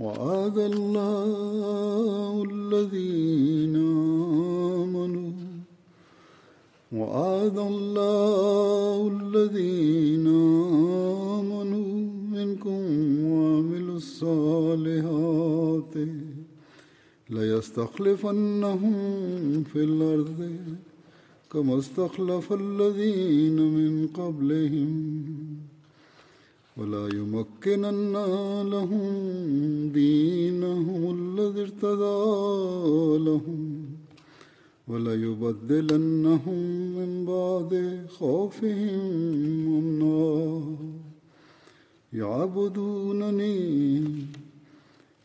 وعد الله الذين آمنوا وعد الله الذين آمنوا منكم وعملوا الصالحات ليستخلفنهم في الأرض كما استخلف الذين من قبلهم ولا يمكنن لهم دينهم الذي ارتضى لهم ولا يبدلنهم من بعد خوفهم امنا يعبدونني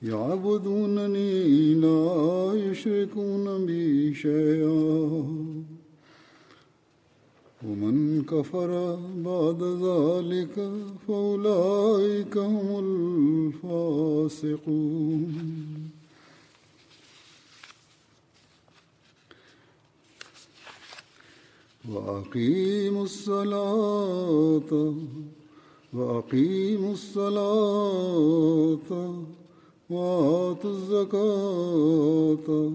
يعبدونني لا يشركون بي شيئا ومن كفر بعد ذلك فأولئك هم الفاسقون وأقيموا الصلاة وأقيموا الصلاة وآتوا الزكاة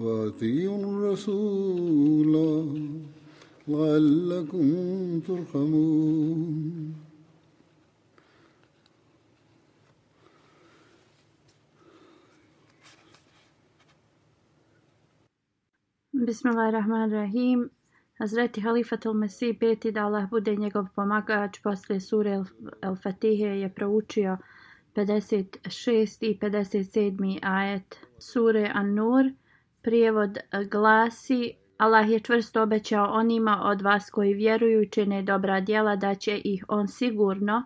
وأطيعوا الرسول لعلكم ترحمون Bismillahirrahmanirrahim. الله Halifatul الرحيم peti da Allah bude njegov pomagač, poslije sure El سورة je proučio 56. i 57. ajet sure An-Nur. Prijevod glasi Allah je čvrsto obećao onima od vas koji vjeruju i čine dobra djela da će ih on sigurno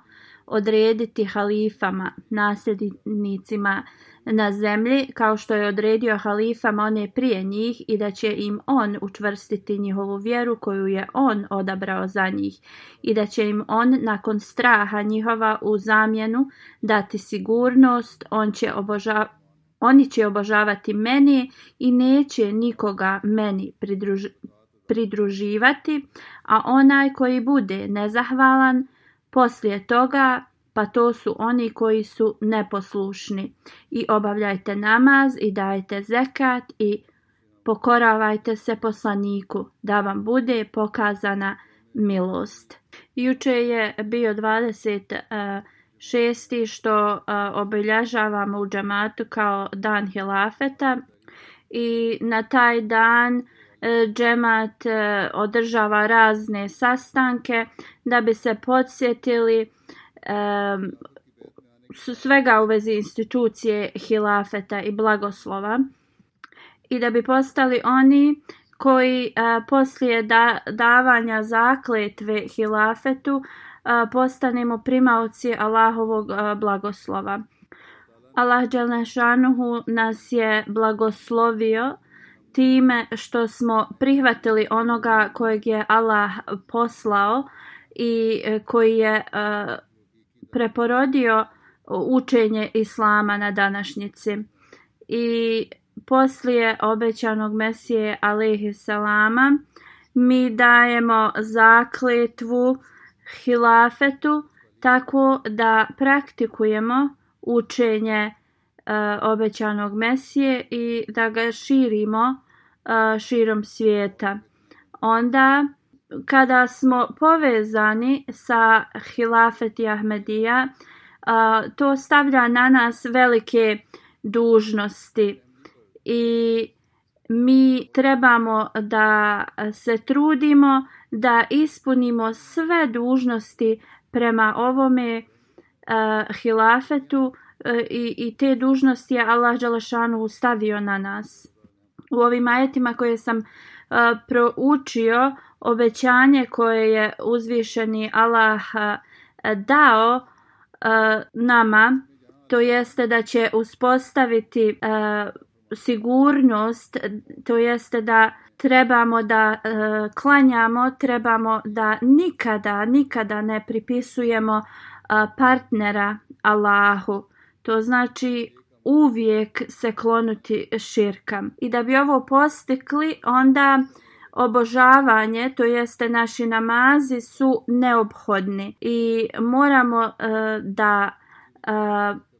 odrediti halifama, nasljednicima na zemlji kao što je odredio halifama one prije njih i da će im on učvrstiti njihovu vjeru koju je on odabrao za njih i da će im on nakon straha njihova u zamjenu dati sigurnost, on će obožavati oni će obožavati meni i neće nikoga meni pridruživati, a onaj koji bude nezahvalan poslije toga, pa to su oni koji su neposlušni. I obavljajte namaz i dajte zekat i pokoravajte se poslaniku da vam bude pokazana milost. Juče je bio 20 šesti što obiljažavamo obilježavamo u džamatu kao dan hilafeta i na taj dan e, džemat e, održava razne sastanke da bi se podsjetili e, svega u vezi institucije hilafeta i blagoslova i da bi postali oni koji poslije davanja zakletve hilafetu postanemo primavci Allahovog blagoslova. Allah Đelnešanuhu nas je blagoslovio time što smo prihvatili onoga kojeg je Allah poslao i e, koji je e, preporodio učenje islama na današnjici. I poslije obećanog Mesije alaihi salama mi dajemo zakletvu hilafetu tako da praktikujemo učenje e, obećanog Mesije i da ga širimo e, širom svijeta. Onda kada smo povezani sa i Ahmedija, e, to stavlja na nas velike dužnosti i mi trebamo da se trudimo da ispunimo sve dužnosti prema ovome e, hilafetu e, i, i te dužnosti je Allah Đalašanu ustavio na nas. U ovim ajetima koje sam e, proučio, obećanje koje je uzvišeni Allah dao nama, to jeste da će uspostaviti sigurnost, to jeste da trebamo da e, klanjamo, trebamo da nikada, nikada ne pripisujemo e, partnera Allahu. To znači uvijek se klonuti širkam. I da bi ovo postekli, onda obožavanje, to jeste naši namazi su neophodni i moramo e, da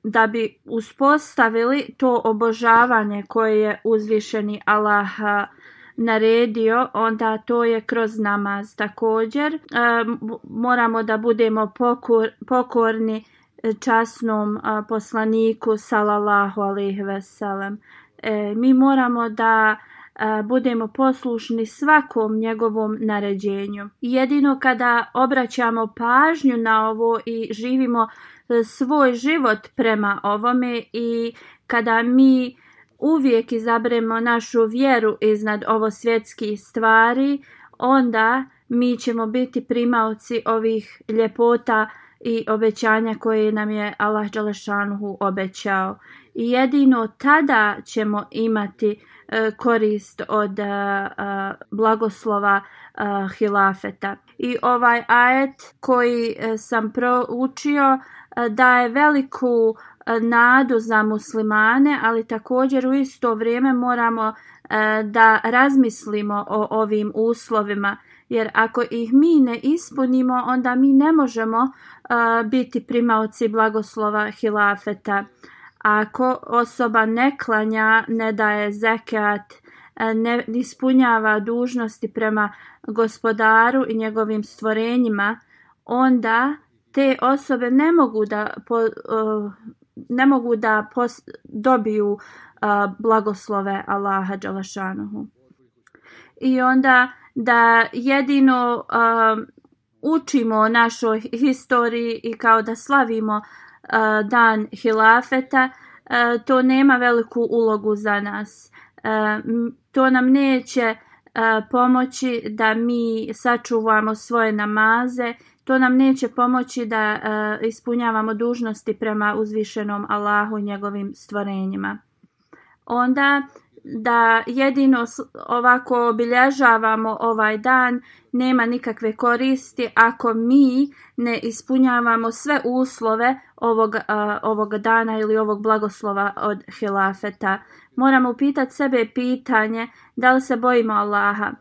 da bi uspostavili to obožavanje koje je uzvišeni Allah naredio, onda to je kroz namaz. Također e, moramo da budemo pokorni časnom poslaniku salalahu ali veselem. E, mi moramo da budemo poslušni svakom njegovom naređenju. Jedino kada obraćamo pažnju na ovo i živimo E, svoj život prema ovome i kada mi uvijek izabremo našu vjeru iznad ovo svjetskih stvari, onda mi ćemo biti primavci ovih ljepota i obećanja koje nam je Allah Đalešanhu obećao. I jedino tada ćemo imati e, korist od e, blagoslova hilafeta. I ovaj ajet koji sam proučio E, daje veliku e, nadu za muslimane, ali također u isto vrijeme moramo e, da razmislimo o ovim uslovima jer ako ih mi ne ispunimo onda mi ne možemo biti primaoci blagoslova hilafeta. Ako osoba ne klanja, ne daje zekat, ne ispunjava dužnosti prema gospodaru i njegovim stvorenjima, onda te osobe ne mogu da e, ne mogu da dobiju e, blagoslove Allaha Đalašanohu. I onda da jedino e, učimo o našoj historiji i kao da slavimo dan hilafeta, to nema veliku ulogu za nas. to nam neće pomoći da mi sačuvamo svoje namaze to nam neće pomoći da eh, ispunjavamo dužnosti prema uzvišenom Allahu i njegovim stvorenjima. Onda da jedino ovako obilježavamo ovaj dan nema nikakve koristi ako mi ne ispunjavamo sve uslove ovog, eh, ovog dana ili ovog blagoslova od hilafeta. Moramo upitati sebe pitanje da li se bojimo Allaha,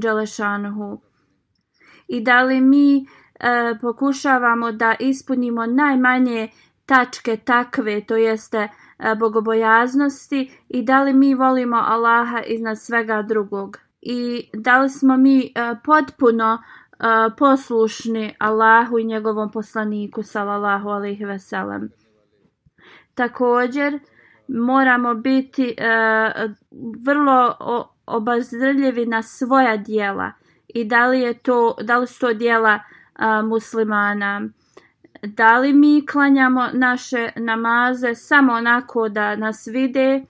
Đelešanuhu, i da li mi E, pokušavamo da ispunimo najmanje tačke takve, to jeste e, bogobojaznosti i da li mi volimo Allaha iznad svega drugog i da li smo mi e, potpuno poslušni Allahu i njegovom poslaniku salallahu alaihi veselem. Također moramo biti vrlo obazrljivi na svoja dijela i da li, je to, da li su to dijela a, muslimana. Da li mi klanjamo naše namaze samo onako da nas vide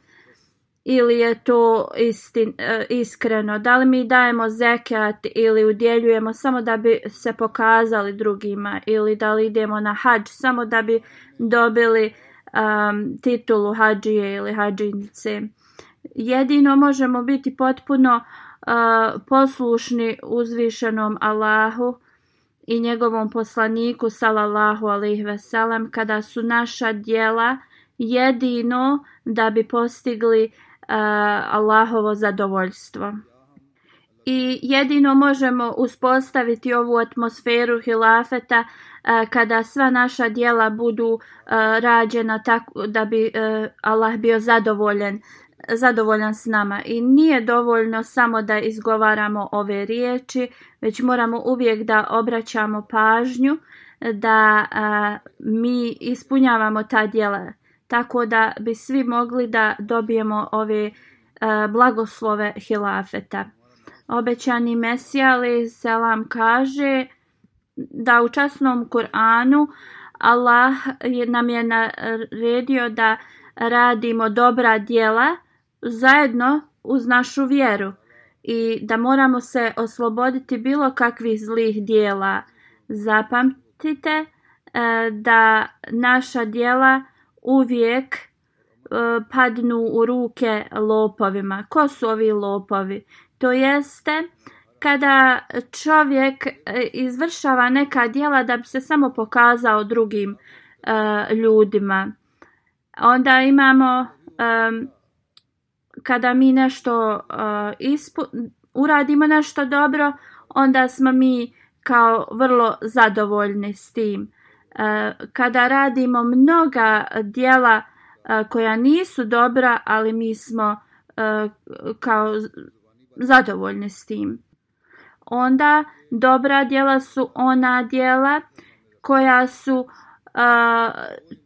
ili je to istin, e, iskreno? Da li mi dajemo zekat ili udjeljujemo samo da bi se pokazali drugima ili da li idemo na hađ samo da bi dobili titulu hađije ili hađinice? Jedino možemo biti potpuno poslušni uzvišenom Allahu i njegovom poslaniku salallahu alih veselem kada su naša dijela jedino da bi postigli eh, Allahovo zadovoljstvo. I jedino možemo uspostaviti ovu atmosferu hilafeta eh, kada sva naša djela budu eh, rađena tako da bi Allah bio zadovoljen zadovoljan s nama i nije dovoljno samo da izgovaramo ove riječi, već moramo uvijek da obraćamo pažnju da mi ispunjavamo ta djela tako da bi svi mogli da dobijemo ove blagoslove hilafeta. Obećani Mesija selam kaže da u časnom Kur'anu Allah nam je naredio da radimo dobra djela zajedno uz našu vjeru i da moramo se osloboditi bilo kakvih zlih dijela. Zapamtite e, da naša dijela uvijek e, padnu u ruke lopovima. Ko su ovi lopovi? To jeste kada čovjek e, izvršava neka dijela da bi se samo pokazao drugim ljudima. Onda imamo kada mi nešto uradimo nešto dobro, onda smo mi kao vrlo zadovoljni s tim. kada radimo mnoga dijela koja nisu dobra, ali mi smo kao zadovoljni s tim. Onda dobra dijela su ona djela koja su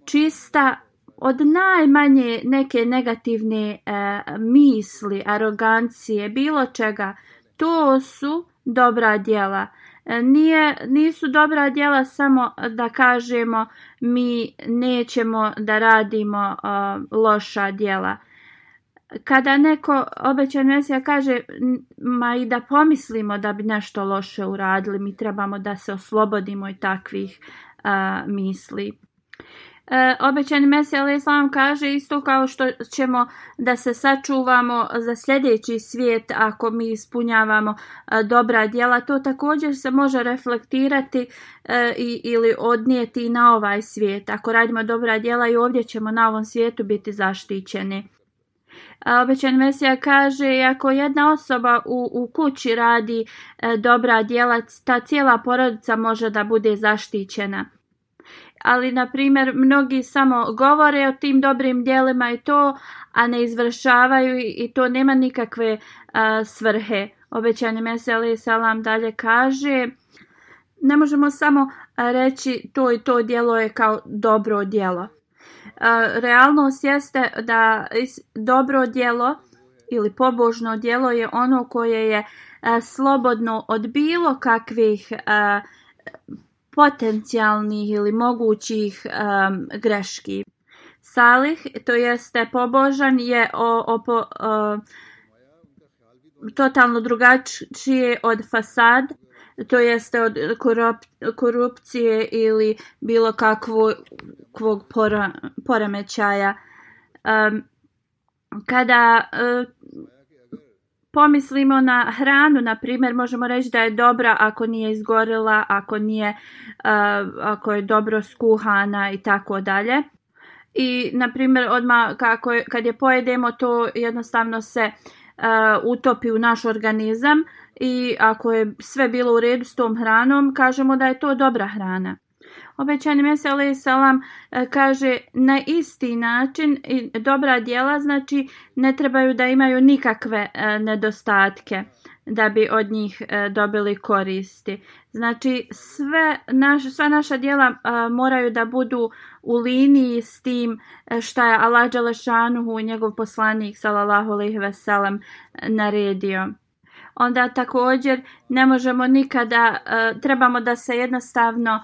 čista od najmanje neke negativne e, misli, arogancije, bilo čega. To su dobra djela. E, nije, nisu dobra djela samo da kažemo mi nećemo da radimo e, loša djela. Kada neko obećan mesija kaže ma i da pomislimo da bi nešto loše uradili, mi trebamo da se oslobodimo i takvih misli. E, obećan Mesija Ali kaže isto kao što ćemo da se sačuvamo za sljedeći svijet ako mi ispunjavamo e, dobra djela. To također se može reflektirati e, ili odnijeti na ovaj svijet. Ako radimo dobra djela i ovdje ćemo na ovom svijetu biti zaštićeni. obećan Mesija kaže ako jedna osoba u, kući radi dobra djela, ta cijela porodica može da bude zaštićena ali na primjer mnogi samo govore o tim dobrim djelima i to, a ne izvršavaju i to nema nikakve a, svrhe. Obećani i Salam dalje kaže, ne možemo samo reći to i to djelo je kao dobro djelo. Realnost jeste da dobro djelo ili pobožno djelo je ono koje je slobodno od bilo kakvih potencijalnih ili mogućih um, greški. Salih, to jeste pobožan, je o, o, totalno drugačije od fasad, to jeste od korupcije ili bilo kakvog poremećaja. kada pomislimo na hranu, na primjer, možemo reći da je dobra ako nije izgorila, ako nije, eh, ako je dobro skuhana i tako dalje. I, na primjer, odmah kako, kad je pojedemo, to jednostavno se eh, utopi u naš organizam i ako je sve bilo u redu s tom hranom, kažemo da je to dobra hrana. Obećani ali salam e, kaže na isti način dobra djela znači ne trebaju da imaju nikakve e, nedostatke da bi od njih e, dobili koristi. Znači sve sva naša djela moraju da budu u liniji s tim šta je Allah Đalešanuhu njegov poslanik sallallahu alejhi ve naredio onda također ne možemo nikada, trebamo da se jednostavno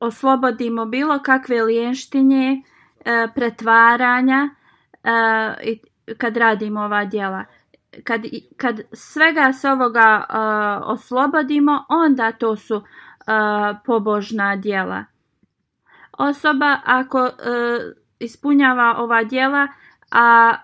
oslobodimo bilo kakve lijenštinje, e, pretvaranja e, kad radimo ova djela. Kad, kad svega s ovoga e, oslobodimo, onda to su pobožna djela. Osoba ako ispunjava ova djela, a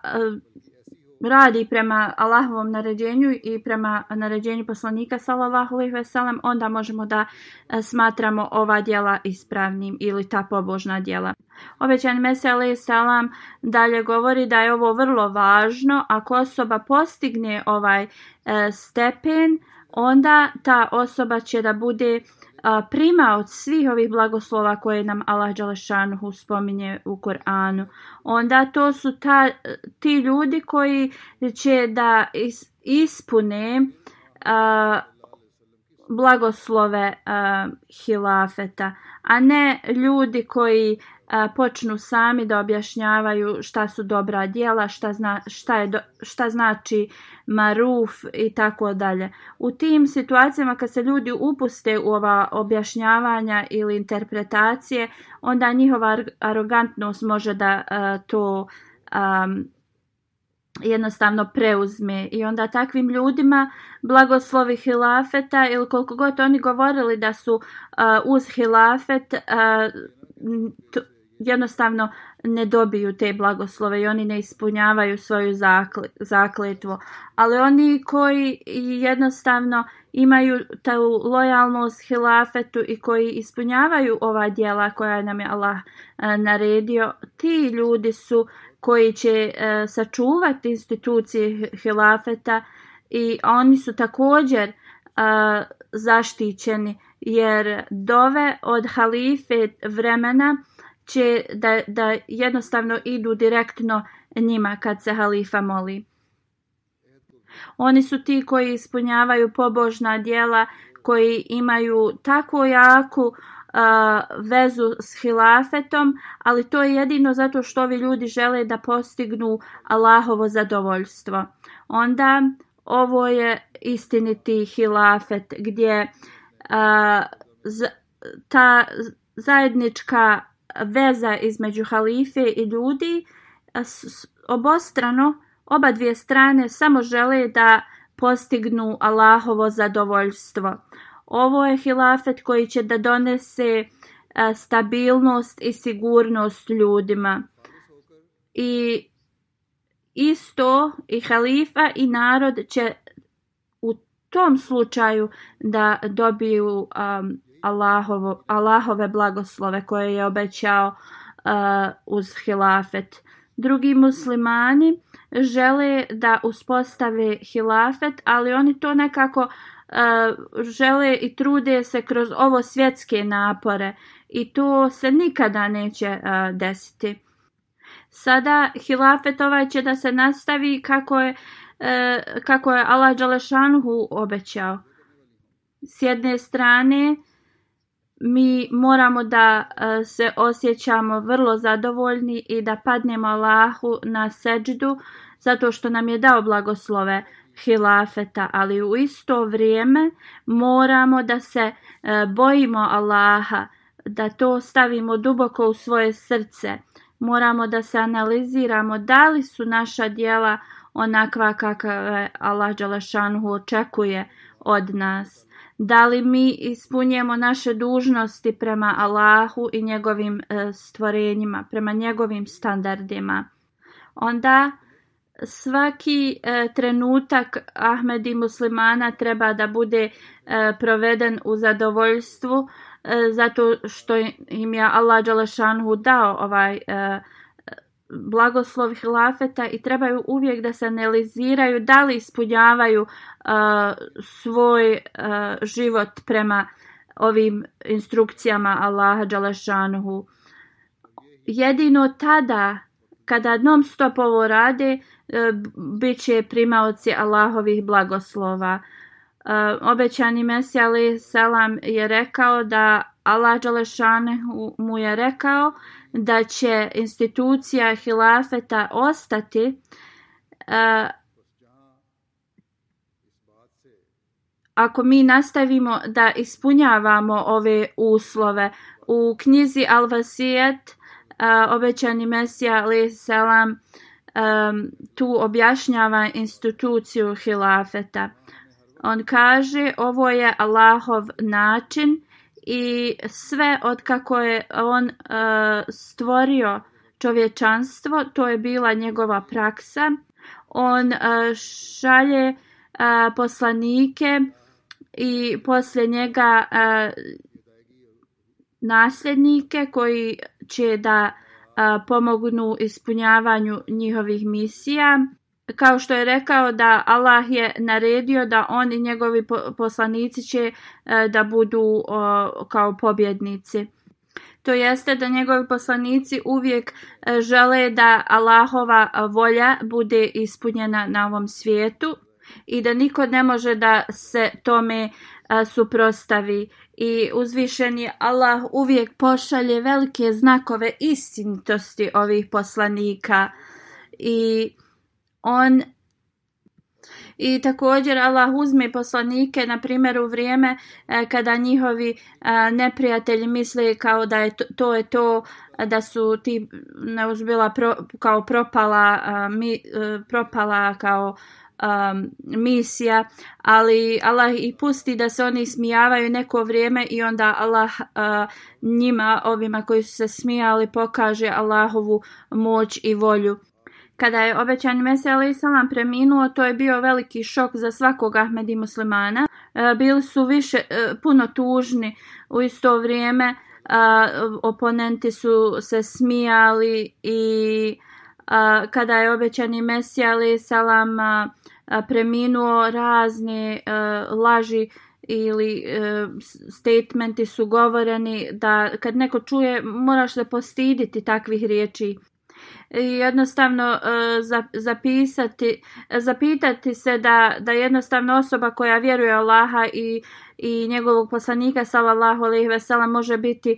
radi prema Allahovom naređenju i prema naređenju poslanika sallallahu alejhi ve sellem, onda možemo da e, smatramo ova djela ispravnim ili ta pobožna djela. Obećan Meseli selam dalje govori da je ovo vrlo važno ako osoba postigne ovaj e, stepen, onda ta osoba će da bude prima od svih ovih blagoslova koje nam Allah Đalešanuhu spominje u Koranu. Onda to su ta, ti ljudi koji će da ispune blagoslove eh, hilafeta, a ne ljudi koji eh, počnu sami da objašnjavaju šta su dobra djela, šta, zna, šta, je šta znači maruf i tako dalje. U tim situacijama kad se ljudi upuste u ova objašnjavanja ili interpretacije, onda njihova arogantnost može da uh, to jednostavno preuzme i onda takvim ljudima blagoslovi hilafeta ili koliko god oni govorili da su uz hilafet jednostavno ne dobiju te blagoslove i oni ne ispunjavaju svoju zakletvu. Ali oni koji jednostavno imaju tu lojalnost hilafetu i koji ispunjavaju ova dijela koja nam je Allah naredio, ti ljudi su koji će e, sačuvati institucije hilafeta i oni su također e, zaštićeni jer dove od halife vremena će da, jednostavno idu direktno njima kad se halifa moli. Oni su ti koji ispunjavaju pobožna djela, koji imaju tako jaku vezu s hilafetom, ali to je jedino zato što ovi ljudi žele da postignu Allahovo zadovoljstvo. Onda ovo je istiniti hilafet gdje a, ta zajednička veza između halife i ljudi obostrano oba dvije strane samo žele da postignu Allahovo zadovoljstvo. Ovo je hilafet koji će da donese e, stabilnost i sigurnost ljudima. I isto i halifa i narod će u tom slučaju da dobiju um, Allahovo, Allahove blagoslove koje je obećao e, uz hilafet. Drugi muslimani žele da uspostave hilafet, ali oni to nekako žele i trude se kroz ovo svjetske napore i to se nikada neće desiti. Sada hilafet ovaj će da se nastavi kako je, e, kako je Allah Đalešanhu obećao. S jedne strane mi moramo da e, se osjećamo vrlo zadovoljni i da padnemo Allahu na seđdu zato što nam je dao blagoslove hilafeta, ali u isto vrijeme moramo da se e, bojimo Allaha, da to stavimo duboko u svoje srce. Moramo da se analiziramo da li su naša dijela onakva kakve Allah Đalešanhu očekuje od nas. Da li mi ispunjemo naše dužnosti prema Allahu i njegovim e, stvorenjima, prema njegovim standardima. Onda svaki e, trenutak i muslimana treba da bude e, proveden u zadovoljstvu e, zato što im je Allah Đalešanhu dao ovaj blagoslov lafeta i trebaju uvijek da se analiziraju da li ispunjavaju svoj život prema ovim instrukcijama Allaha Đalešanhu. Jedino tada kada non stop ovo rade, E, bit će primaoci Allahovih blagoslova. E, obećani Mesija ali selam je rekao da Allah mu je rekao da će institucija hilafeta ostati e, ako mi nastavimo da ispunjavamo ove uslove. U knjizi Al-Vasijet obećani Mesija ali selam tu objašnjava instituciju hilafeta. On kaže ovo je Allahov način i sve od kako je on e, stvorio čovječanstvo, to je bila njegova praksa. On e, šalje e, poslanike i poslije njega nasljednike koji će da pomognu ispunjavanju njihovih misija. Kao što je rekao da Allah je naredio da on i njegovi poslanici će e, da budu kao pobjednici. To jeste da njegovi poslanici uvijek e, žele da Allahova volja bude ispunjena na ovom svijetu i da niko ne može da se tome e, suprostavi i uzvišeni Allah uvijek pošalje velike znakove istinitosti ovih poslanika i on i također Allah uzme poslanike na primjer u vrijeme e, kada njihovi e, neprijatelji misle kao da je to, to je to da su ti neuzbila kao propala, e, mi, propala kao Um, misija, ali Allah i pusti da se oni smijavaju neko vrijeme i onda Allah uh, njima, ovima koji su se smijali, pokaže Allahovu moć i volju. Kada je obećani Mesija i salam preminuo, to je bio veliki šok za svakog Ahmedi muslimana. Uh, bili su više, uh, puno tužni u isto vrijeme, oponenti su se smijali i kada je obećani Mesija ali salam preminuo razni e, laži ili e, statementi su govoreni da kad neko čuje moraš se postiditi takvih riječi i jednostavno e, zapisati, zapitati se da, da jednostavno osoba koja vjeruje Allaha i i njegovog poslanika sallallahu alejhi ve može biti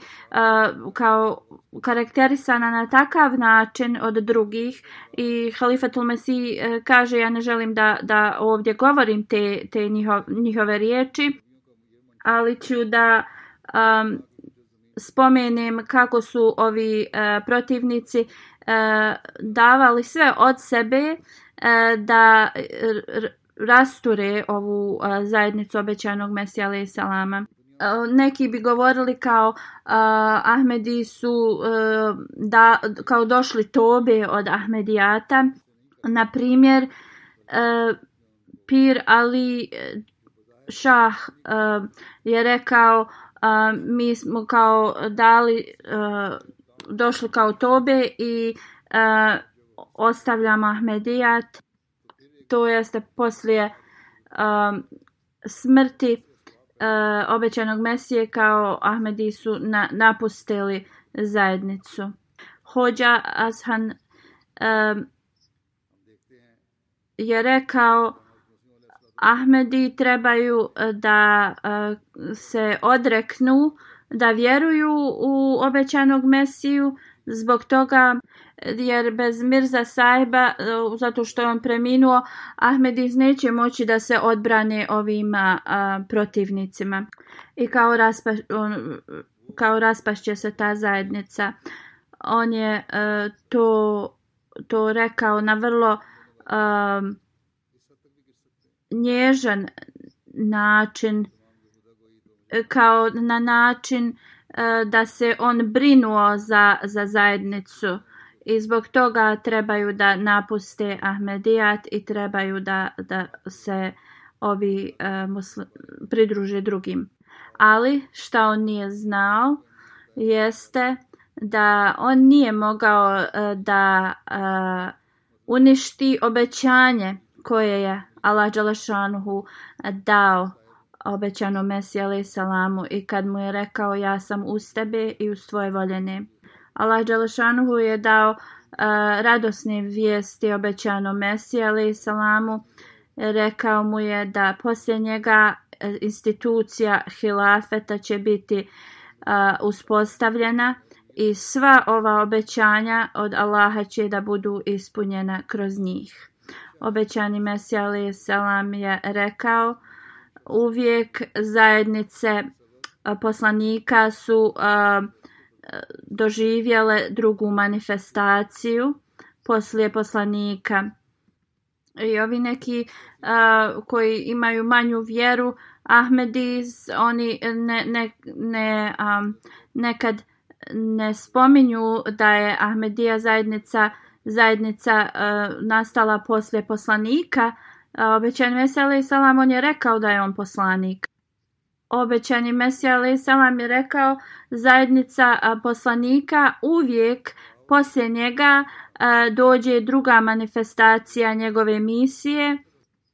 uh, kao karakterisana na takav način od drugih i Halifatul Mesih uh, kaže ja ne želim da, da ovdje govorim te, te njihove riječi ali ću da um, spomenem kako su ovi uh, protivnici davali sve od sebe da rasture ovu zajednicu obećanog Mesija alaih salama. E, neki bi govorili kao Ahmedi su e, da, kao došli tobe od Ahmedijata. Na primjer, e, Pir Ali Šah je rekao mi smo kao dali došli kao tobe i ostavljamo Ahmedijat to jeste poslije um, smrti uh, obećanog Mesije kao Ahmedi su na, napustili zajednicu. Hođa Ashan um, je rekao Ahmedi trebaju da uh, se odreknu da vjeruju u obećanog Mesiju zbog toga jer bez Mirza Saiba, e, zato što je on preminuo, Ahmediz neće moći da se odbrane ovim protivnicima i kao, kao raspašće se ta zajednica. On je e, to, rekao na vrlo nježan način, e, kao na način E, da se on brinuo za, za zajednicu i zbog toga trebaju da napuste Ahmedijat i trebaju da, da se ovi e, pridruže drugim. Ali što on nije znao jeste da on nije mogao e, da uništi obećanje koje je Allah Đalešanhu dao obećano Mesija alaih salamu i kad mu je rekao ja sam uz tebi i uz tvoje voljene. Allah Đalešanuhu je dao uh, radosne vijesti obećano Mesija alaih salamu. Rekao mu je da poslije njega eh, institucija hilafeta će biti eh, uspostavljena i sva ova obećanja od Allaha će da budu ispunjena kroz njih. Obećani Mesija alaih salam je rekao uvijek zajednice poslanika su doživjele drugu manifestaciju poslije poslanika i ovi neki koji imaju manju vjeru Ahmedis oni ne, ne, ne nekad ne spominju da je Ahmedija zajednica zajednica nastala poslije poslanika obećani Mesija alaih on je rekao da je on poslanik. Obećani Mesija alaih je rekao zajednica poslanika uvijek poslije njega dođe druga manifestacija njegove misije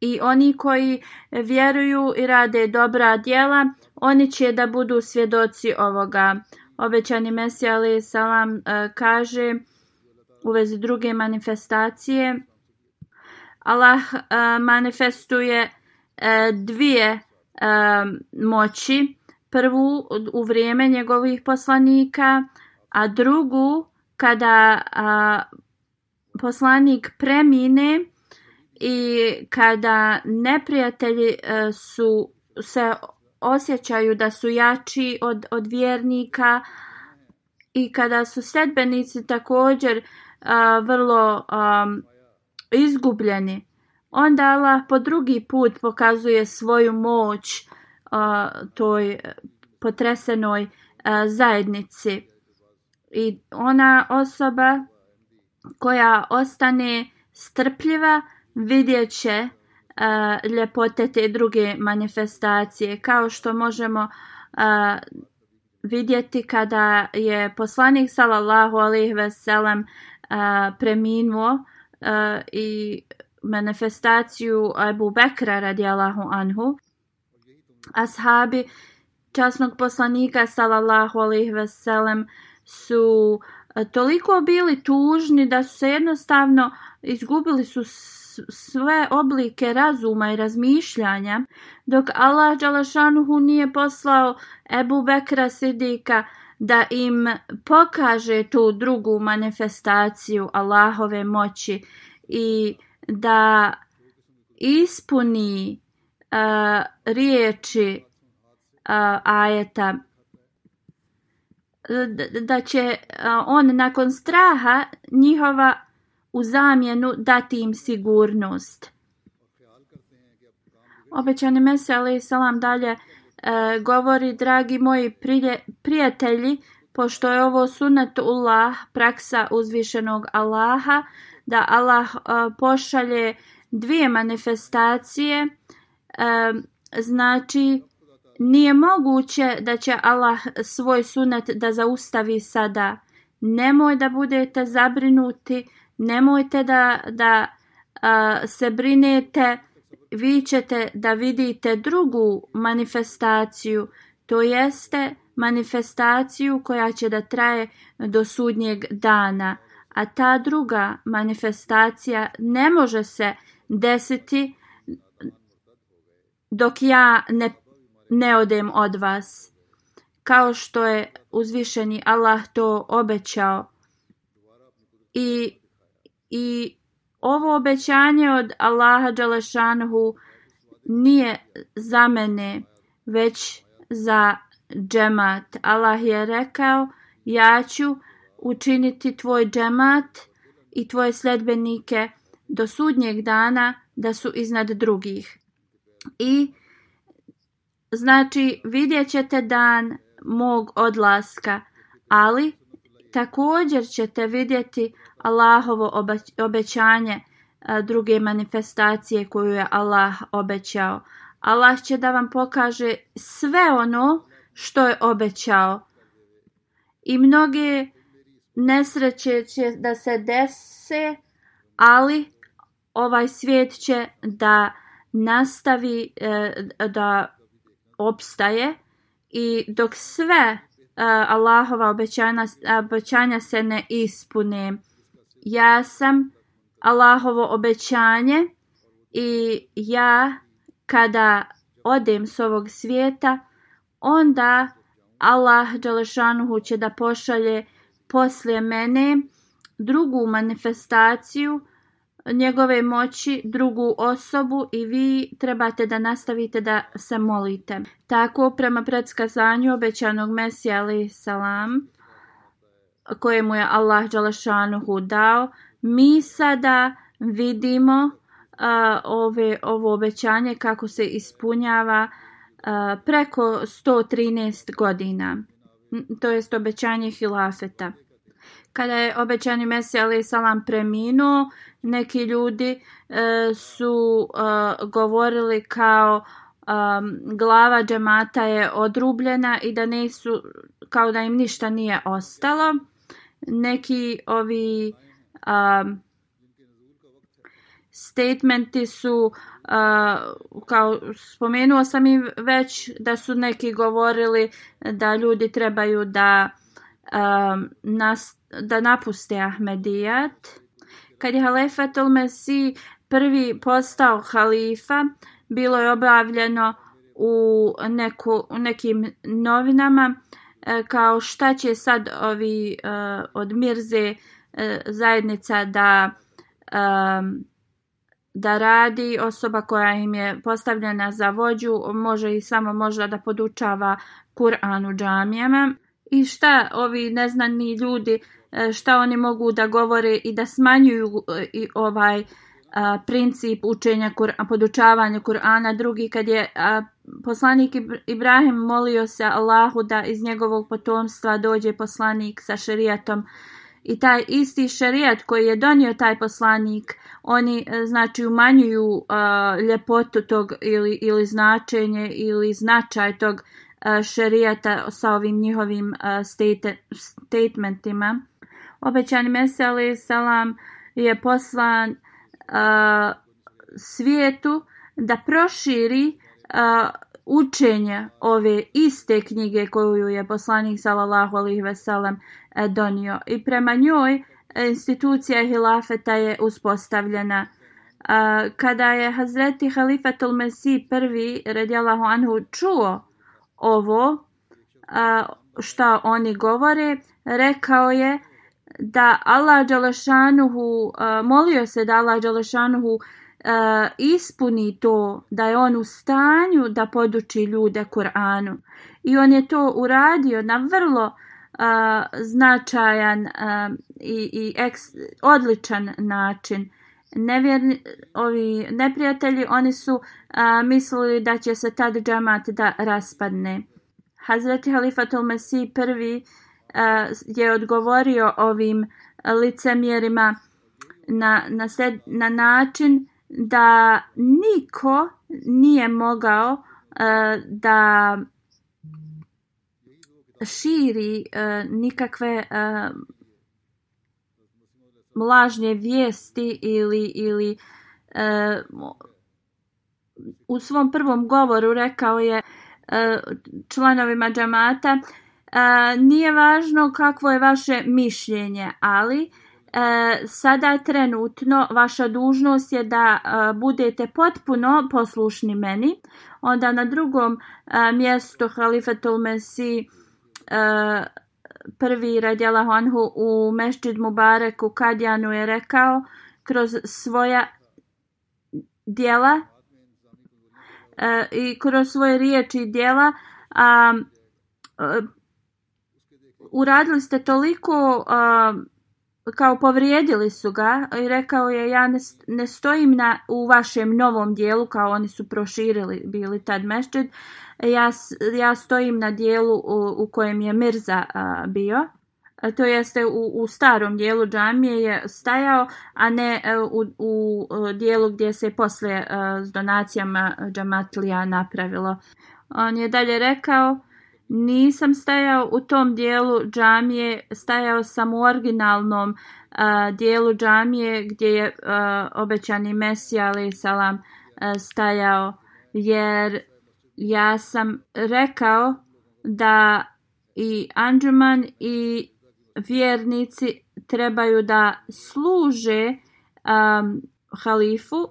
i oni koji vjeruju i rade dobra djela, oni će da budu svjedoci ovoga. Obećani Mesija alaih kaže u vezi druge manifestacije Allah e, manifestuje e, dvije e, moći, prvu u vrijeme njegovih poslanika, a drugu kada poslanik premine i kada neprijatelji su se osjećaju da su jači od, od vjernika i kada su sedbenici također vrlo izgubljeni, onda Allah po drugi put pokazuje svoju moć toj potresenoj zajednici. I ona osoba koja ostane strpljiva vidjet će ljepote te druge manifestacije kao što možemo vidjeti kada je poslanik sallallahu alejhi preminuo i manifestaciju Abu Bekra Allahu anhu, ashabi časnog poslanika salallahu alaihi veselem su toliko bili tužni da su se jednostavno izgubili su sve oblike razuma i razmišljanja, dok Allah Đalašanuhu nije poslao Ebu Bekra Sidika da im pokaže tu drugu manifestaciju Allahove moći i da ispuni riječi ajeta da će on nakon straha njihova u zamjenu dati im sigurnost. Obećani Mesija ali salam dalje E, govori Dragi moji prijatelji, pošto je ovo sunat Allah praksa uzvišenog Allaha, da Allah e, pošalje dvije manifestacije, e, znači nije moguće da će Allah svoj sunat da zaustavi sada. Nemoj da budete zabrinuti, nemojte da, da se brinete vi ćete da vidite drugu manifestaciju, to jeste manifestaciju koja će da traje do sudnjeg dana, a ta druga manifestacija ne može se desiti dok ja ne, ne odem od vas, kao što je uzvišeni Allah to obećao. I, i ovo obećanje od Allaha Đalešanhu nije za mene, već za džemat. Allah je rekao, ja ću učiniti tvoj džemat i tvoje sledbenike do sudnjeg dana da su iznad drugih. I znači vidjet ćete dan mog odlaska, ali Također ćete vidjeti Allahovo obećanje e, druge manifestacije koju je Allah obećao. Allah će da vam pokaže sve ono što je obećao. I mnoge nesreće će da se dese, ali ovaj svijet će da nastavi e, da opstaje i dok sve E, Allahova obećanja, se ne ispune. Ja sam Allahovo obećanje i ja kada odem s ovog svijeta, onda Allah Đalešanuhu će da pošalje poslije mene drugu manifestaciju njegove moći drugu osobu i vi trebate da nastavite da se molite. Tako prema predskazanju obećanog Mesija ali salam kojemu je Allah Đalašanuhu dao, mi sada vidimo ove, ovo obećanje kako se ispunjava preko 113 godina. To jest obećanje hilafeta kada je obećani Mesija ali salam preminuo, neki ljudi e, su e, govorili kao e, glava džemata je odrubljena i da nisu, kao da im ništa nije ostalo. Neki ovi statementi su kao spomenuo sam i već da su neki govorili da ljudi trebaju da nas da napuste Ahmedijat. Kad je halefa Messi prvi postao halifa, bilo je obavljeno u, neku, u nekim novinama e, kao šta će sad ovi e, od Mirze e, zajednica da da radi osoba koja im je postavljena za vođu može i samo možda da podučava Kur'an u džamijama i šta ovi neznani ljudi E, šta oni mogu da govore i da smanjuju e, i ovaj e, princip učenja podučavanja Kur'ana. Drugi kad je a, poslanik Ibrahim molio se Allahu da iz njegovog potomstva dođe poslanik sa šerijatom i taj isti šerijat koji je donio taj poslanik, oni znači umanjuju ljepotu tog ili, ili značenje ili značaj tog šerijata sa ovim njihovim statementima. Obećani Mesija salam je poslan svijetu da proširi učenje ove iste knjige koju je poslanik sallallahu alaihi sellem e, donio. I prema njoj e, institucija hilafeta je uspostavljena. Kada je Hazreti Halifatul Mesih prvi radijalahu anhu čuo ovo što oni govore, rekao je da Allah Đalešanuhu, e, molio se da Allah Đalešanuhu e, ispuni to da je on u stanju da poduči ljude Kur'anu. I on je to uradio na vrlo e, značajan i, odličan način. Nevjerni, ovi neprijatelji, oni su mislili da će se tad džamat da raspadne. Hazreti Halifatul Mesih prvi je odgovorio ovim licemjerima na, na, na način da niko nije mogao da širi nikakve uh, vijesti ili, ili u svom prvom govoru rekao je članovima džamata nije važno kakvo je vaše mišljenje, ali e, sada trenutno vaša dužnost je da e, budete potpuno poslušni meni. Onda na drugom e, mjestu Halifatul Mesih prvi radjela Honhu u Mešćid Mubareku, Kadjanu je rekao kroz svoja djela i kroz svoje riječi i djela a, uradili ste toliko, kao povrijedili su ga i rekao je ja ne, stojim na, u vašem novom dijelu kao oni su proširili bili tad mešćed, ja, ja stojim na dijelu u, kojem je Mirza bio. To jeste u, u starom dijelu džamije je stajao, a ne e, u, u e, dijelu gdje se poslije e, s donacijama džamatlija napravilo. On je dalje rekao, nisam stajao u tom dijelu džamije, stajao sam u originalnom eh, dijelu džamije gdje je eh, obećani Mesija ali salam eh, stajao jer ja sam rekao da i Anđuman i vjernici trebaju da služe halifu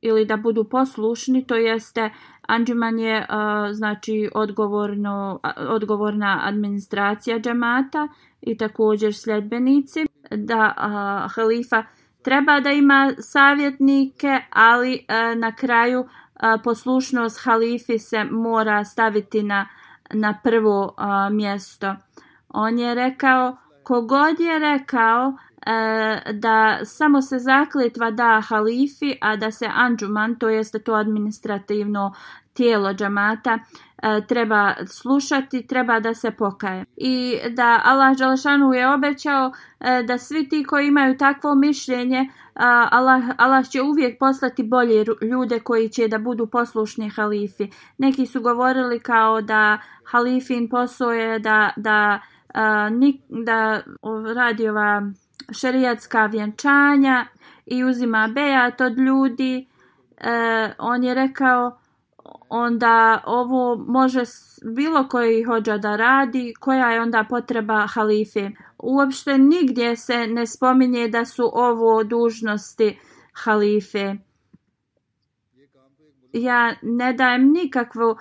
ili da budu poslušni, to jeste Anđuman je znači odgovorno, odgovorna administracija džamata i također sljedbenici da halifa treba da ima savjetnike, ali e, na kraju poslušnost halifi se mora staviti na, na prvo mjesto. On je rekao, kogod je rekao e, da samo se zakletva da halifi, a da se anđuman, to jeste to administrativno tijelo džamata e, treba slušati, treba da se pokaje. I da Allah Đalešanu je obećao e, da svi ti koji imaju takvo mišljenje, e, Allah, Allah će uvijek poslati bolje ljude koji će da budu poslušni halifi. Neki su govorili kao da halifin posao da, da, da radi ova šerijatska vjenčanja i uzima bejat od ljudi. On je rekao onda ovo može bilo koji hođa da radi, koja je onda potreba halife. Uopšte nigdje se ne spominje da su ovo dužnosti halife. Ja ne dajem nikakvo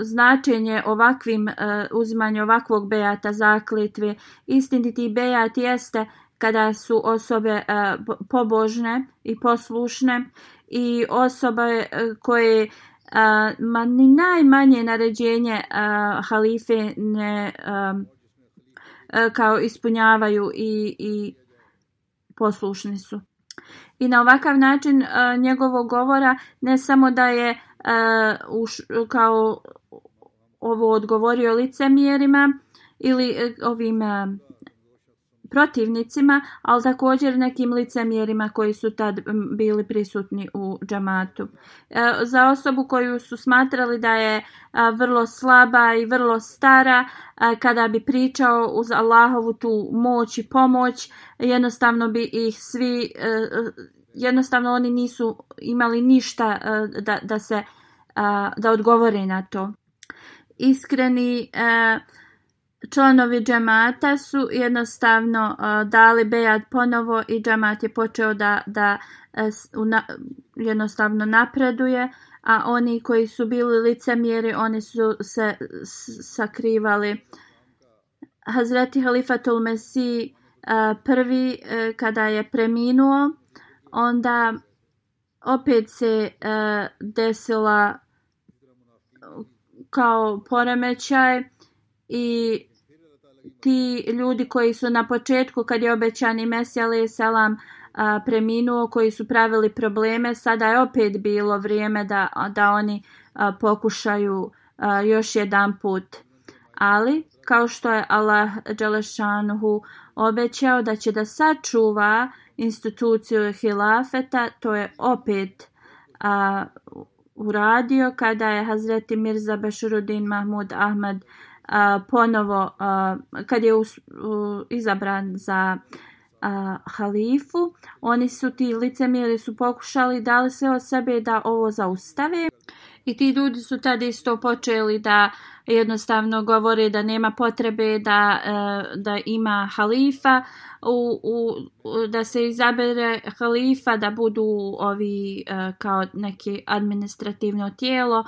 značenje ovakvim a, e, uzimanju ovakvog bejata zaklitve. Istiniti bejat jeste kada su osobe e, pobožne i poslušne i osobe e, koje ma ni najmanje naređenje halife ne kao ispunjavaju i, i poslušni su. I na ovakav način njegovog govora ne samo da je kao ovo odgovorio licemjerima ili e, ovim protivnicima, ali također nekim licemjerima koji su tad bili prisutni u džamatu. E, za osobu koju su smatrali da je e, vrlo slaba i vrlo stara, e, kada bi pričao uz Allahovu tu moć i pomoć, jednostavno bi ih svi, jednostavno oni nisu imali ništa da, da, se, da odgovore na to. Iskreni Članovi džemata su jednostavno uh, dali bejat ponovo i džemat je počeo da, da uh, jednostavno napreduje, a oni koji su bili licemjeri, oni su se sakrivali. Hazreti Halifatul Mesih uh, prvi kada je preminuo, onda opet se desila kao poremećaj i ti ljudi koji su na početku kad je obećani Mesija alaih selam preminuo, koji su pravili probleme, sada je opet bilo vrijeme da, da oni pokušaju još jedan put. Ali, kao što je Allah Đelešanhu obećao da će da sačuva instituciju hilafeta, to je opet uradio kada je Hazreti Mirza Bešurudin Mahmud Ahmed ponovo kad je izabran za halifu oni su ti licemjeri su pokušali dali sve od sebe da ovo zaustave i ti ljudi su tada isto počeli da jednostavno govore da nema potrebe da, e, da ima halifa, u, da se izabere halifa, da budu ovi e, kao neke administrativno tijelo,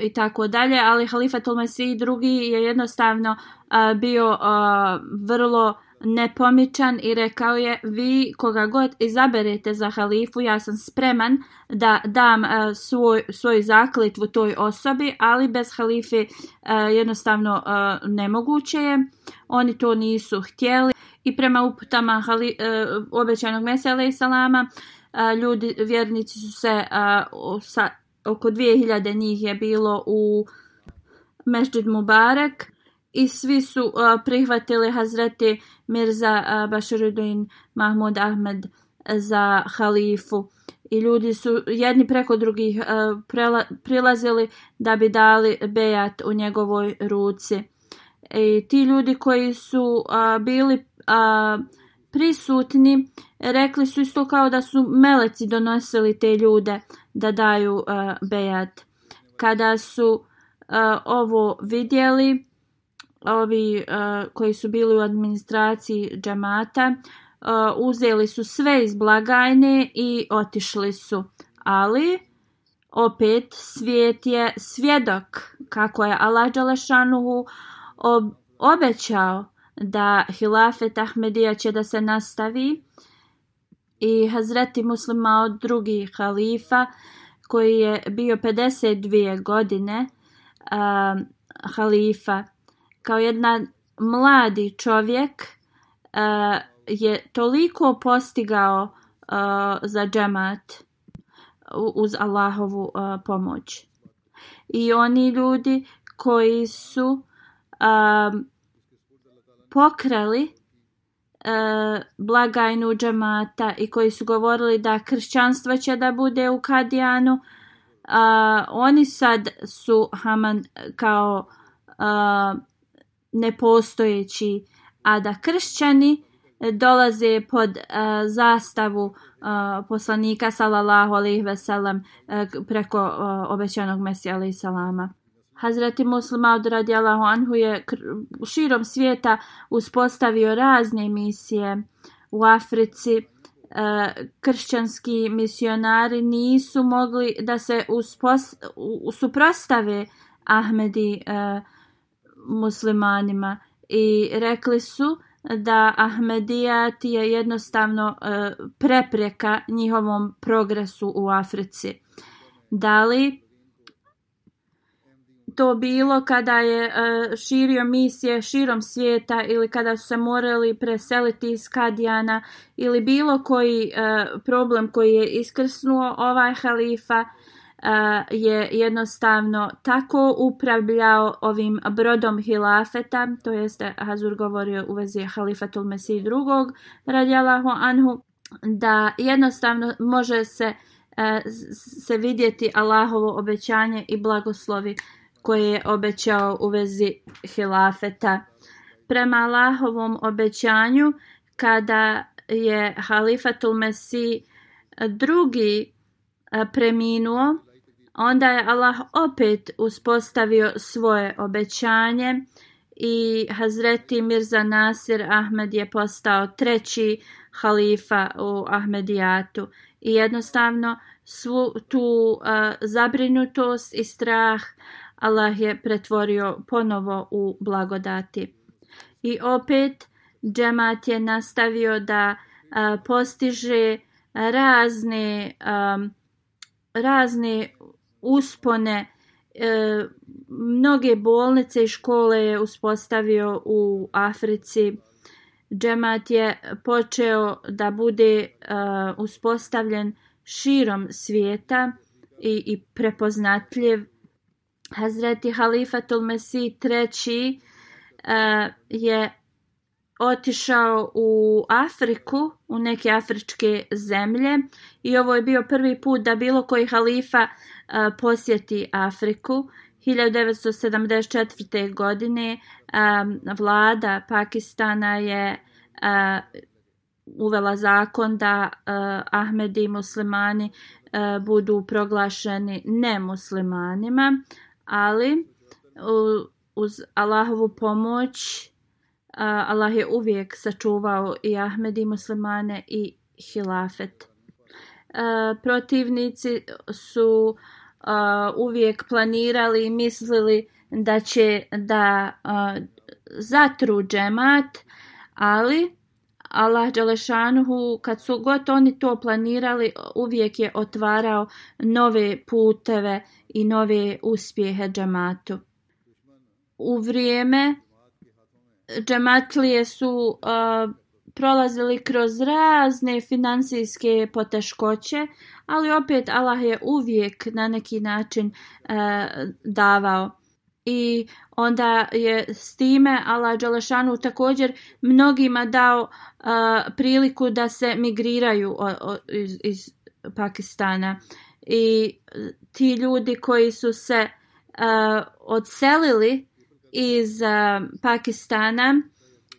i tako dalje, ali Halifa i drugi je jednostavno bio vrlo nepomičan i rekao je vi koga god izaberete za halifu ja sam spreman da dam svoj, svoju zaklitvu toj osobi ali bez halife jednostavno nemoguće je oni to nisu htjeli i prema uputama obećanog mesela i Salama ljudi vjernici su se sa, oko 2000 njih je bilo u Mežđid Mubarak i svi su prihvatili Hazreti Mirza uh, Baširudin Mahmud Ahmed za halifu. I ljudi su jedni preko drugih prilazili da bi dali bejat u njegovoj ruci. I ti ljudi koji su bili prisutni rekli su isto kao da su meleci donosili te ljude da daju e, bejat. Kada su e, ovo vidjeli, ovi e, koji su bili u administraciji džamata, uzeli su sve iz blagajne i otišli su. Ali, opet, svijet je svjedok kako je Allah Đalešanuhu obećao da hilafet Ahmedija će da se nastavi i Hazreti Muslima od drugih halifa koji je bio 52 godine a, halifa kao jedan mladi čovjek je toliko postigao za džemat uz Allahovu pomoć. I oni ljudi koji su pokrali e, blagajnu džemata i koji su govorili da kršćanstvo će da bude u Kadijanu. oni sad su Haman kao e, nepostojeći, a da kršćani dolaze pod e, zastavu poslanika sallallahu alejhi ve preko obećanog Mesija alejhi salama. Hazreti muslima od radijalahu anhu je širom svijeta uspostavio razne misije u Africi. E, kršćanski misionari nisu mogli da se usuprostave Ahmedi e, muslimanima i rekli su da Ahmedijat je jednostavno e, prepreka njihovom progresu u Africi. Da li to bilo kada je e, širio misije širom svijeta ili kada su se morali preseliti iz Kadijana ili bilo koji e, problem koji je iskrsnuo ovaj halifa e, je jednostavno tako upravljao ovim brodom hilafeta, to jeste Hazur govorio u vezi halifatul Mesih drugog radijalahu anhu, da jednostavno može se se vidjeti Allahovo obećanje i blagoslovi koje je obećao u vezi hilafeta. Prema Allahovom obećanju kada je Halifatul mesi drugi preminuo, onda je Allah opet uspostavio svoje obećanje i Hazreti Mirza Nasir Ahmed je postao treći halifa u Ahmedijatu i jednostavno svu tu zabrinutost i strah Allah je pretvorio ponovo u blagodati. I opet džemat je nastavio da postiže razne, razne uspone. E, mnoge bolnice i škole je uspostavio u Africi. Džemat je počeo da bude uspostavljen širom svijeta i, i prepoznatljiv Hazreti Halifatul Mesih treći e, je otišao u Afriku, u neke afričke zemlje i ovo je bio prvi put da bilo koji halifa e, posjeti Afriku. 1974. godine e, vlada Pakistana je uvela zakon da Ahmedi i muslimani budu proglašeni nemuslimanima ali uz Allahovu pomoć Allah je uvijek sačuvao i Ahmed i muslimane i hilafet. Protivnici su uvijek planirali i mislili da će da zatru džemat, ali Allah Đelešanuhu kad su god oni to planirali uvijek je otvarao nove puteve i nove uspjehe džamatu. U vrijeme džamatlije su prolazili kroz razne financijske poteškoće, ali opet Allah je uvijek na neki način davao i onda je s time Allah Đalešanu također mnogima dao priliku da se migriraju iz, iz Pakistana i ti ljudi koji su se odselili iz Pakistana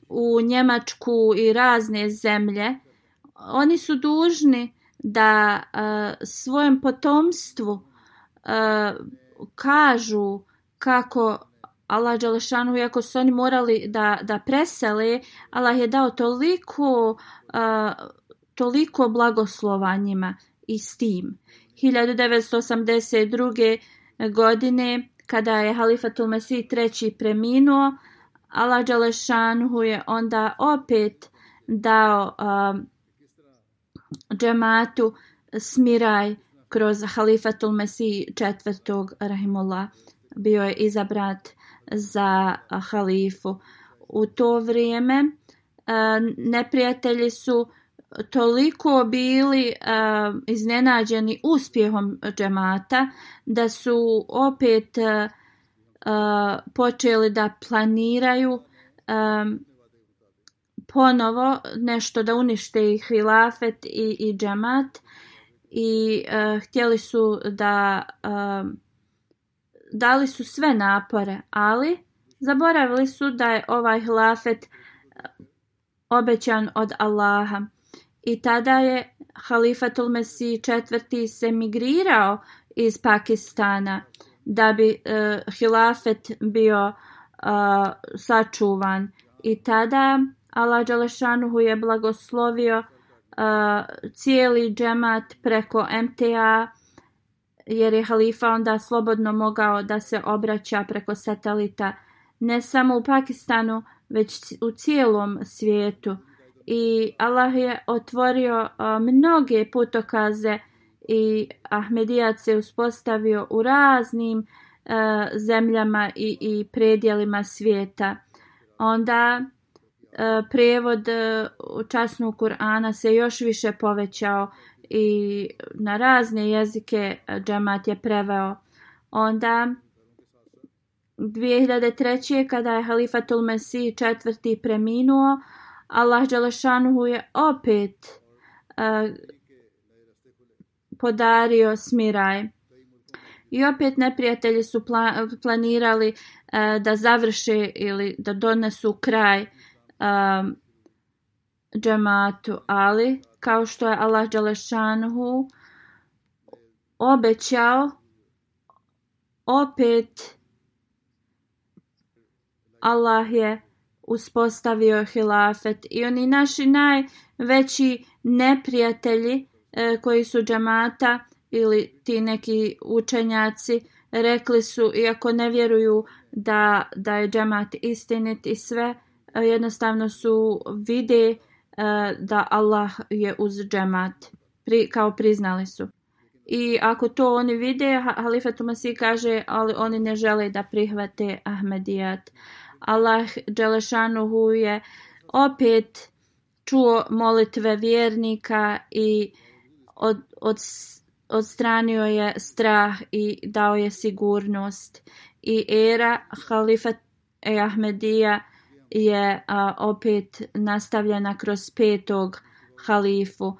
u Njemačku i razne zemlje oni su dužni da svojem potomstvu kažu kako Allah Đalešanu, iako su oni morali da, da presele, Allah je dao toliko, toliko blagoslova njima i s tim. 1982. godine, kada je Halifatul Mesi treći preminuo, Allah Jalashanhu je onda opet dao uh, džematu smiraj kroz Halifatul Mesi četvrtog Rahimullah bio je izabrat za halifu. U to vrijeme neprijatelji su toliko bili iznenađeni uspjehom džemata da su opet počeli da planiraju ponovo nešto da unište i hilafet i, i džemat i htjeli su da dali su sve napore, ali zaboravili su da je ovaj hlafet eh, obećan od Allaha. I tada je Halifatul Mesi četvrti se migrirao iz Pakistana da bi e, hilafet bio eh, sačuvan. I tada Allah Đalešanuhu je blagoslovio cijeli džemat preko MTA jer je halifa onda slobodno mogao da se obraća preko satelita ne samo u Pakistanu već u cijelom svijetu i Allah je otvorio mnoge putokaze i Ahmedijat se uspostavio u raznim zemljama i, i predjelima svijeta. Onda prevod prijevod časnog Kur'ana se još više povećao i na razne jezike e, džemat je preveo. Onda 2003. kada je Halifa Tulmesi četvrti preminuo, Allah Đelešanuhu je opet e, podario smiraj. I opet neprijatelji su planirali e, da završe ili da donesu kraj uh, ali kao što je Allah Đalešanhu obećao opet Allah je uspostavio hilafet i oni naši najveći neprijatelji e, koji su džamata ili ti neki učenjaci rekli su iako ne vjeruju da, da je džamat istinit i sve e, jednostavno su vidi, E, da Allah je uz džemat, pri, kao priznali su. I ako to oni vide, Halifa Tumasi kaže, ali oni ne žele da prihvate Ahmedijat. Allah Đelešanuhu je opet čuo molitve vjernika i od, odstranio je strah i dao je sigurnost. I era Halifat e, Ahmedija je a, opet nastavljena kroz petog halifu.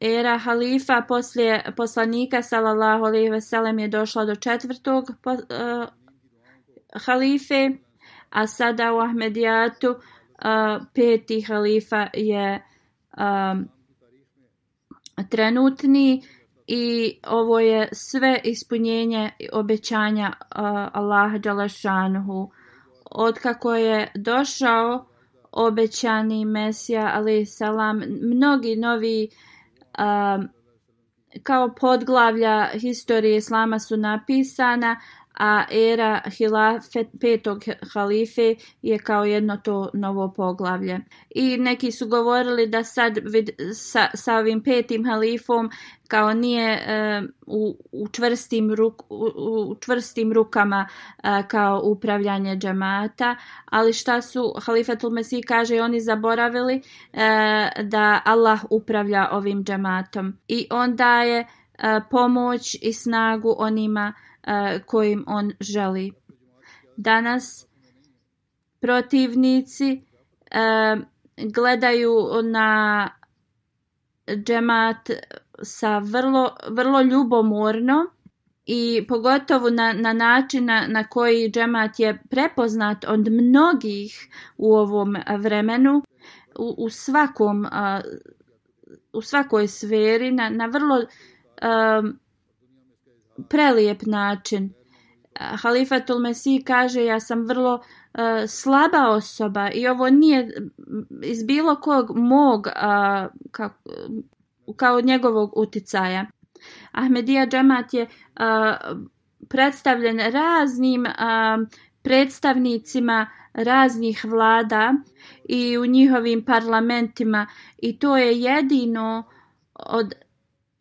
era halifa poslije poslanika sallallahu alejhi ve sellem je došla do četvrtog po, a, halife, a sada u Ahmedijatu peti halifa je trenutni i ovo je sve ispunjenje obećanja Allaha Đalašanhu kako je došao obećani Mesija ali salam mnogi novi kao podglavlja historije islama su napisana a era petog halife je kao jedno to novo poglavlje. I neki su govorili da sad vid, sa, sa ovim petim halifom kao nije u, u, čvrstim ruk, u, čvrstim rukama kao upravljanje džemata, ali šta su Halifetul Mesih kaže oni zaboravili e, da Allah upravlja ovim džematom i on daje e, pomoć i snagu onima E, kojim on želi. Danas protivnici e, gledaju na džemat sa vrlo, vrlo ljubomorno i pogotovo na, na način na, koji džemat je prepoznat od mnogih u ovom vremenu u, u svakom e, u svakoj sferi na, vrlo prelijep način. E, Halifa Tulmesi kaže ja sam vrlo e, slaba osoba i ovo nije iz bilo kog mog uh, kao njegovog uticaja. Ahmedija Džemat je predstavljen raznim predstavnicima raznih vlada i u njihovim parlamentima i to je jedino od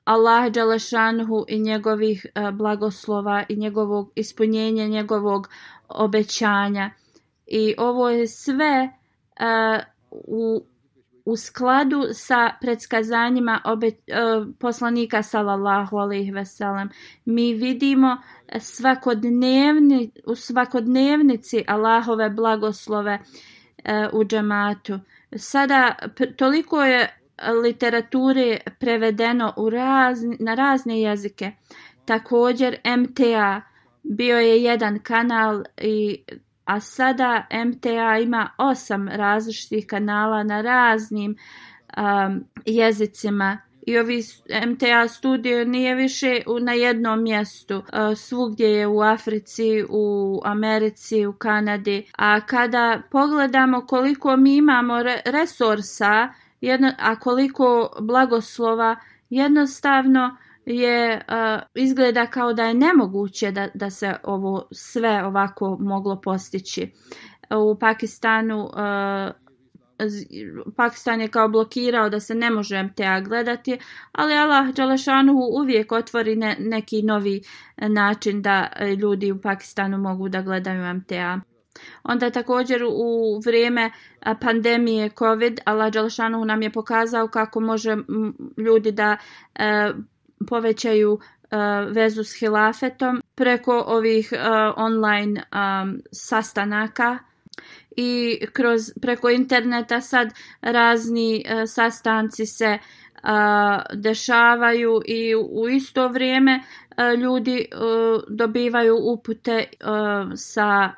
Allah Đalešanhu i njegovih e, blagoslova i njegovog ispunjenja njegovog obećanja. I ovo je sve e, u, u skladu sa predskazanjima e, poslanika sallallahu alaihi Mi vidimo svakodnevni, u svakodnevnici Allahove blagoslove u džematu. Sada toliko je literature prevedeno u na razne jezike. Također MTA bio je jedan kanal i a sada MTA ima osam različitih kanala na raznim um, jezicima i ovi MTA studio nije više na jednom mjestu, uh, svugdje je u Africi, u Americi, u Kanadi. A kada pogledamo koliko mi imamo resursa jedno, a koliko blagoslova jednostavno je izgleda kao da je nemoguće da, da se ovo sve ovako moglo postići. U Pakistanu Pakistan je kao blokirao da se ne može MTA gledati, ali Allah uvijek otvori neki novi način da ljudi u Pakistanu mogu da gledaju MTA. Onda također u vrijeme e, pandemije COVID Allah Đalšanu nam je pokazao kako može ljudi da e, povećaju e, vezu s hilafetom preko ovih online sastanaka i kroz preko interneta sad razni sastanci se dešavaju i u isto vrijeme ljudi dobivaju upute sa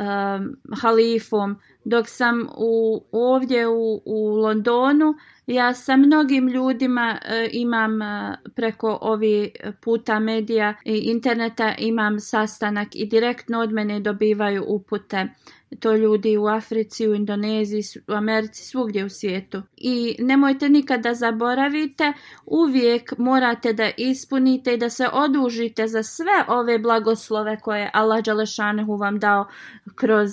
Um, halifom dok sam u, ovdje u, u Londonu ja sa mnogim ljudima e, imam e, preko ovi puta medija i interneta imam sastanak i direktno od mene dobivaju upute to ljudi u Africi, u Indoneziji, u Americi, svugdje u svijetu. I nemojte nikada zaboravite, uvijek morate da ispunite i da se odužite za sve ove blagoslove koje Allah Đalešanehu vam dao kroz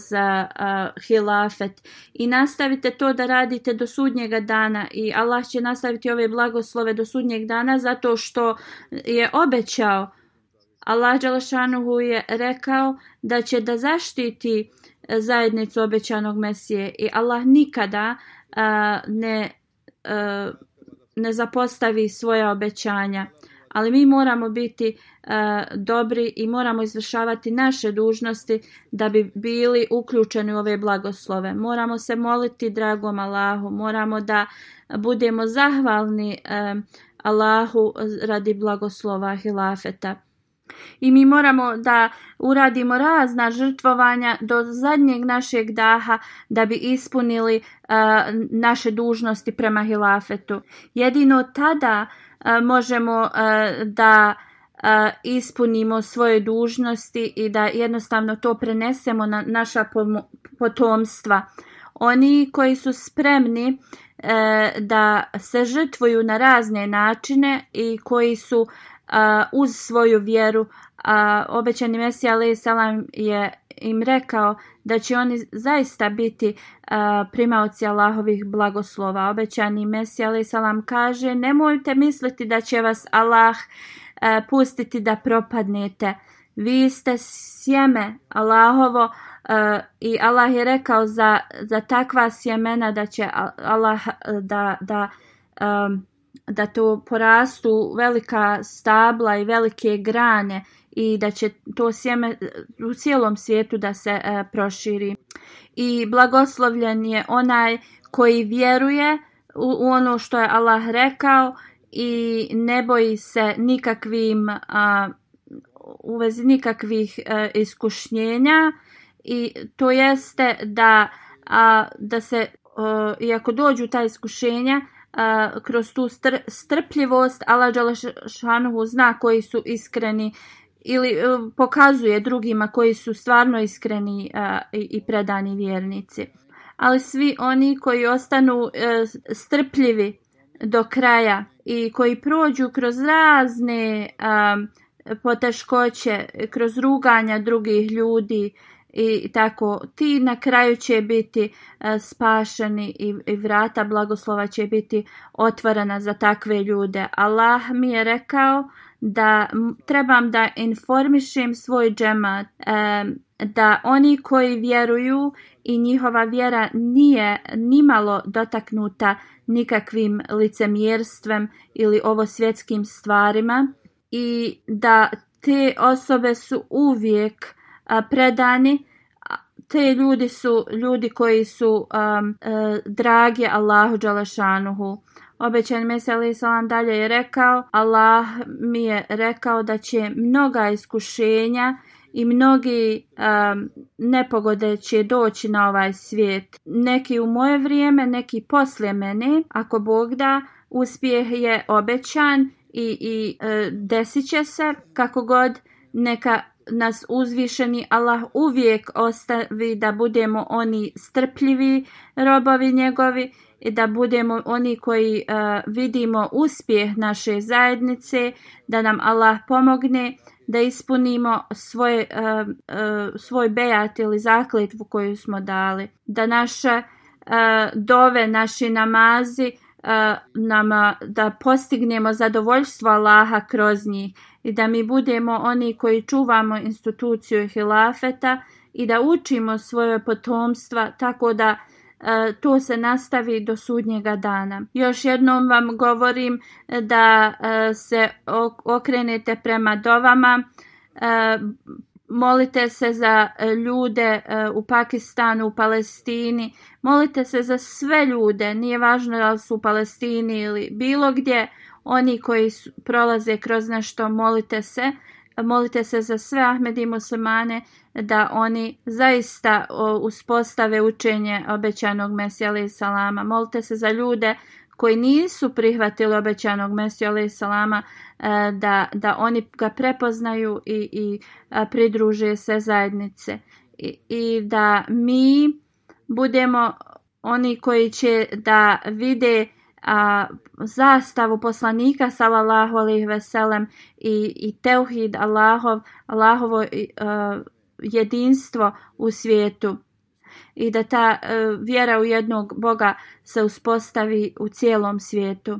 hilafet. I nastavite to da radite do sudnjega dana i Allah će nastaviti ove blagoslove do sudnjeg dana zato što je obećao Allah Đalešanehu je rekao da će da zaštiti zajednicu obećanog Mesije i Allah nikada ne, ne zapostavi svoja obećanja. Ali mi moramo biti dobri i moramo izvršavati naše dužnosti da bi bili uključeni u ove blagoslove. Moramo se moliti dragom Allahu, moramo da budemo zahvalni Allahu radi blagoslova hilafeta. I mi moramo da uradimo razna žrtvovanja do zadnjeg našeg daha da bi ispunili e, naše dužnosti prema hilafetu. Jedino tada e, možemo e, da ispunimo svoje dužnosti i da jednostavno to prenesemo na naša potomstva. Oni koji su spremni da se žrtvuju na razne načine i koji su uz svoju vjeru. A obećani Mesija alaih je im rekao da će oni zaista biti a, primaoci Allahovih blagoslova. Obećani Mesija alaih salam kaže nemojte misliti da će vas Allah pustiti da propadnete. Vi ste sjeme Allahovo i Allah je rekao za, za takva sjemena da će Allah da, da da to porastu velika stabla i velike grane i da će to sjeme u cijelom svijetu da se e, proširi. I blagoslovljen je onaj koji vjeruje u, ono što je Allah rekao i ne boji se nikakvim a, u nikakvih e, iskušnjenja i to jeste da, da se e, iako dođu ta iskušenja kroz tu strpljivost Allah zna koji su iskreni ili e, pokazuje drugima koji su stvarno iskreni e, i predani vjernici. Ali svi oni koji ostanu e, strpljivi do kraja i koji prođu kroz razne poteškoće, kroz ruganja drugih ljudi, i tako ti na kraju će biti e, spašeni i vrata blagoslova će biti otvorena za takve ljude. Allah mi je rekao da trebam da informišem svoj džemat e, da oni koji vjeruju i njihova vjera nije nimalo dotaknuta nikakvim licemjerstvem ili ovo svjetskim stvarima i da te osobe su uvijek predani te ljudi su ljudi koji su um, dragi Allahu Đalešanuhu. Obećan Mesel Salam dalje je rekao, Allah mi je rekao da će mnoga iskušenja i mnogi nepogode će doći na ovaj svijet. Neki u moje vrijeme, neki poslije mene, ako Bog da, uspjeh je obećan i, i e, desit će se kako god neka nas uzvišeni Allah uvijek ostavi da budemo oni strpljivi robovi njegovi i da budemo oni koji e, vidimo uspjeh naše zajednice, da nam Allah pomogne da ispunimo svoj, uh, e, e, svoj bejat ili zakletvu koju smo dali, da naše dove, naši namazi nama da postignemo zadovoljstvo Allaha kroz njih i da mi budemo oni koji čuvamo instituciju hilafeta i da učimo svoje potomstva tako da e, to se nastavi do sudnjega dana. Još jednom vam govorim e, da e, se okrenete prema dovama, molite se za ljude u Pakistanu, u Palestini, molite se za sve ljude, nije važno da su u Palestini ili bilo gdje, oni koji prolaze kroz nešto molite se, molite se za sve Ahmedi muslimane da oni zaista uspostave učenje obećanog Mesija salama. Molite se za ljude koji nisu prihvatili obećanog Mesija. salama e, da, da oni ga prepoznaju i, i pridruže se zajednice. I, I da mi budemo oni koji će da vide a, zastavu poslanika sallallahu ve veselem i, i teuhid Allahov, Allahovo e, jedinstvo u svijetu i da ta e, vjera u jednog Boga se uspostavi u cijelom svijetu.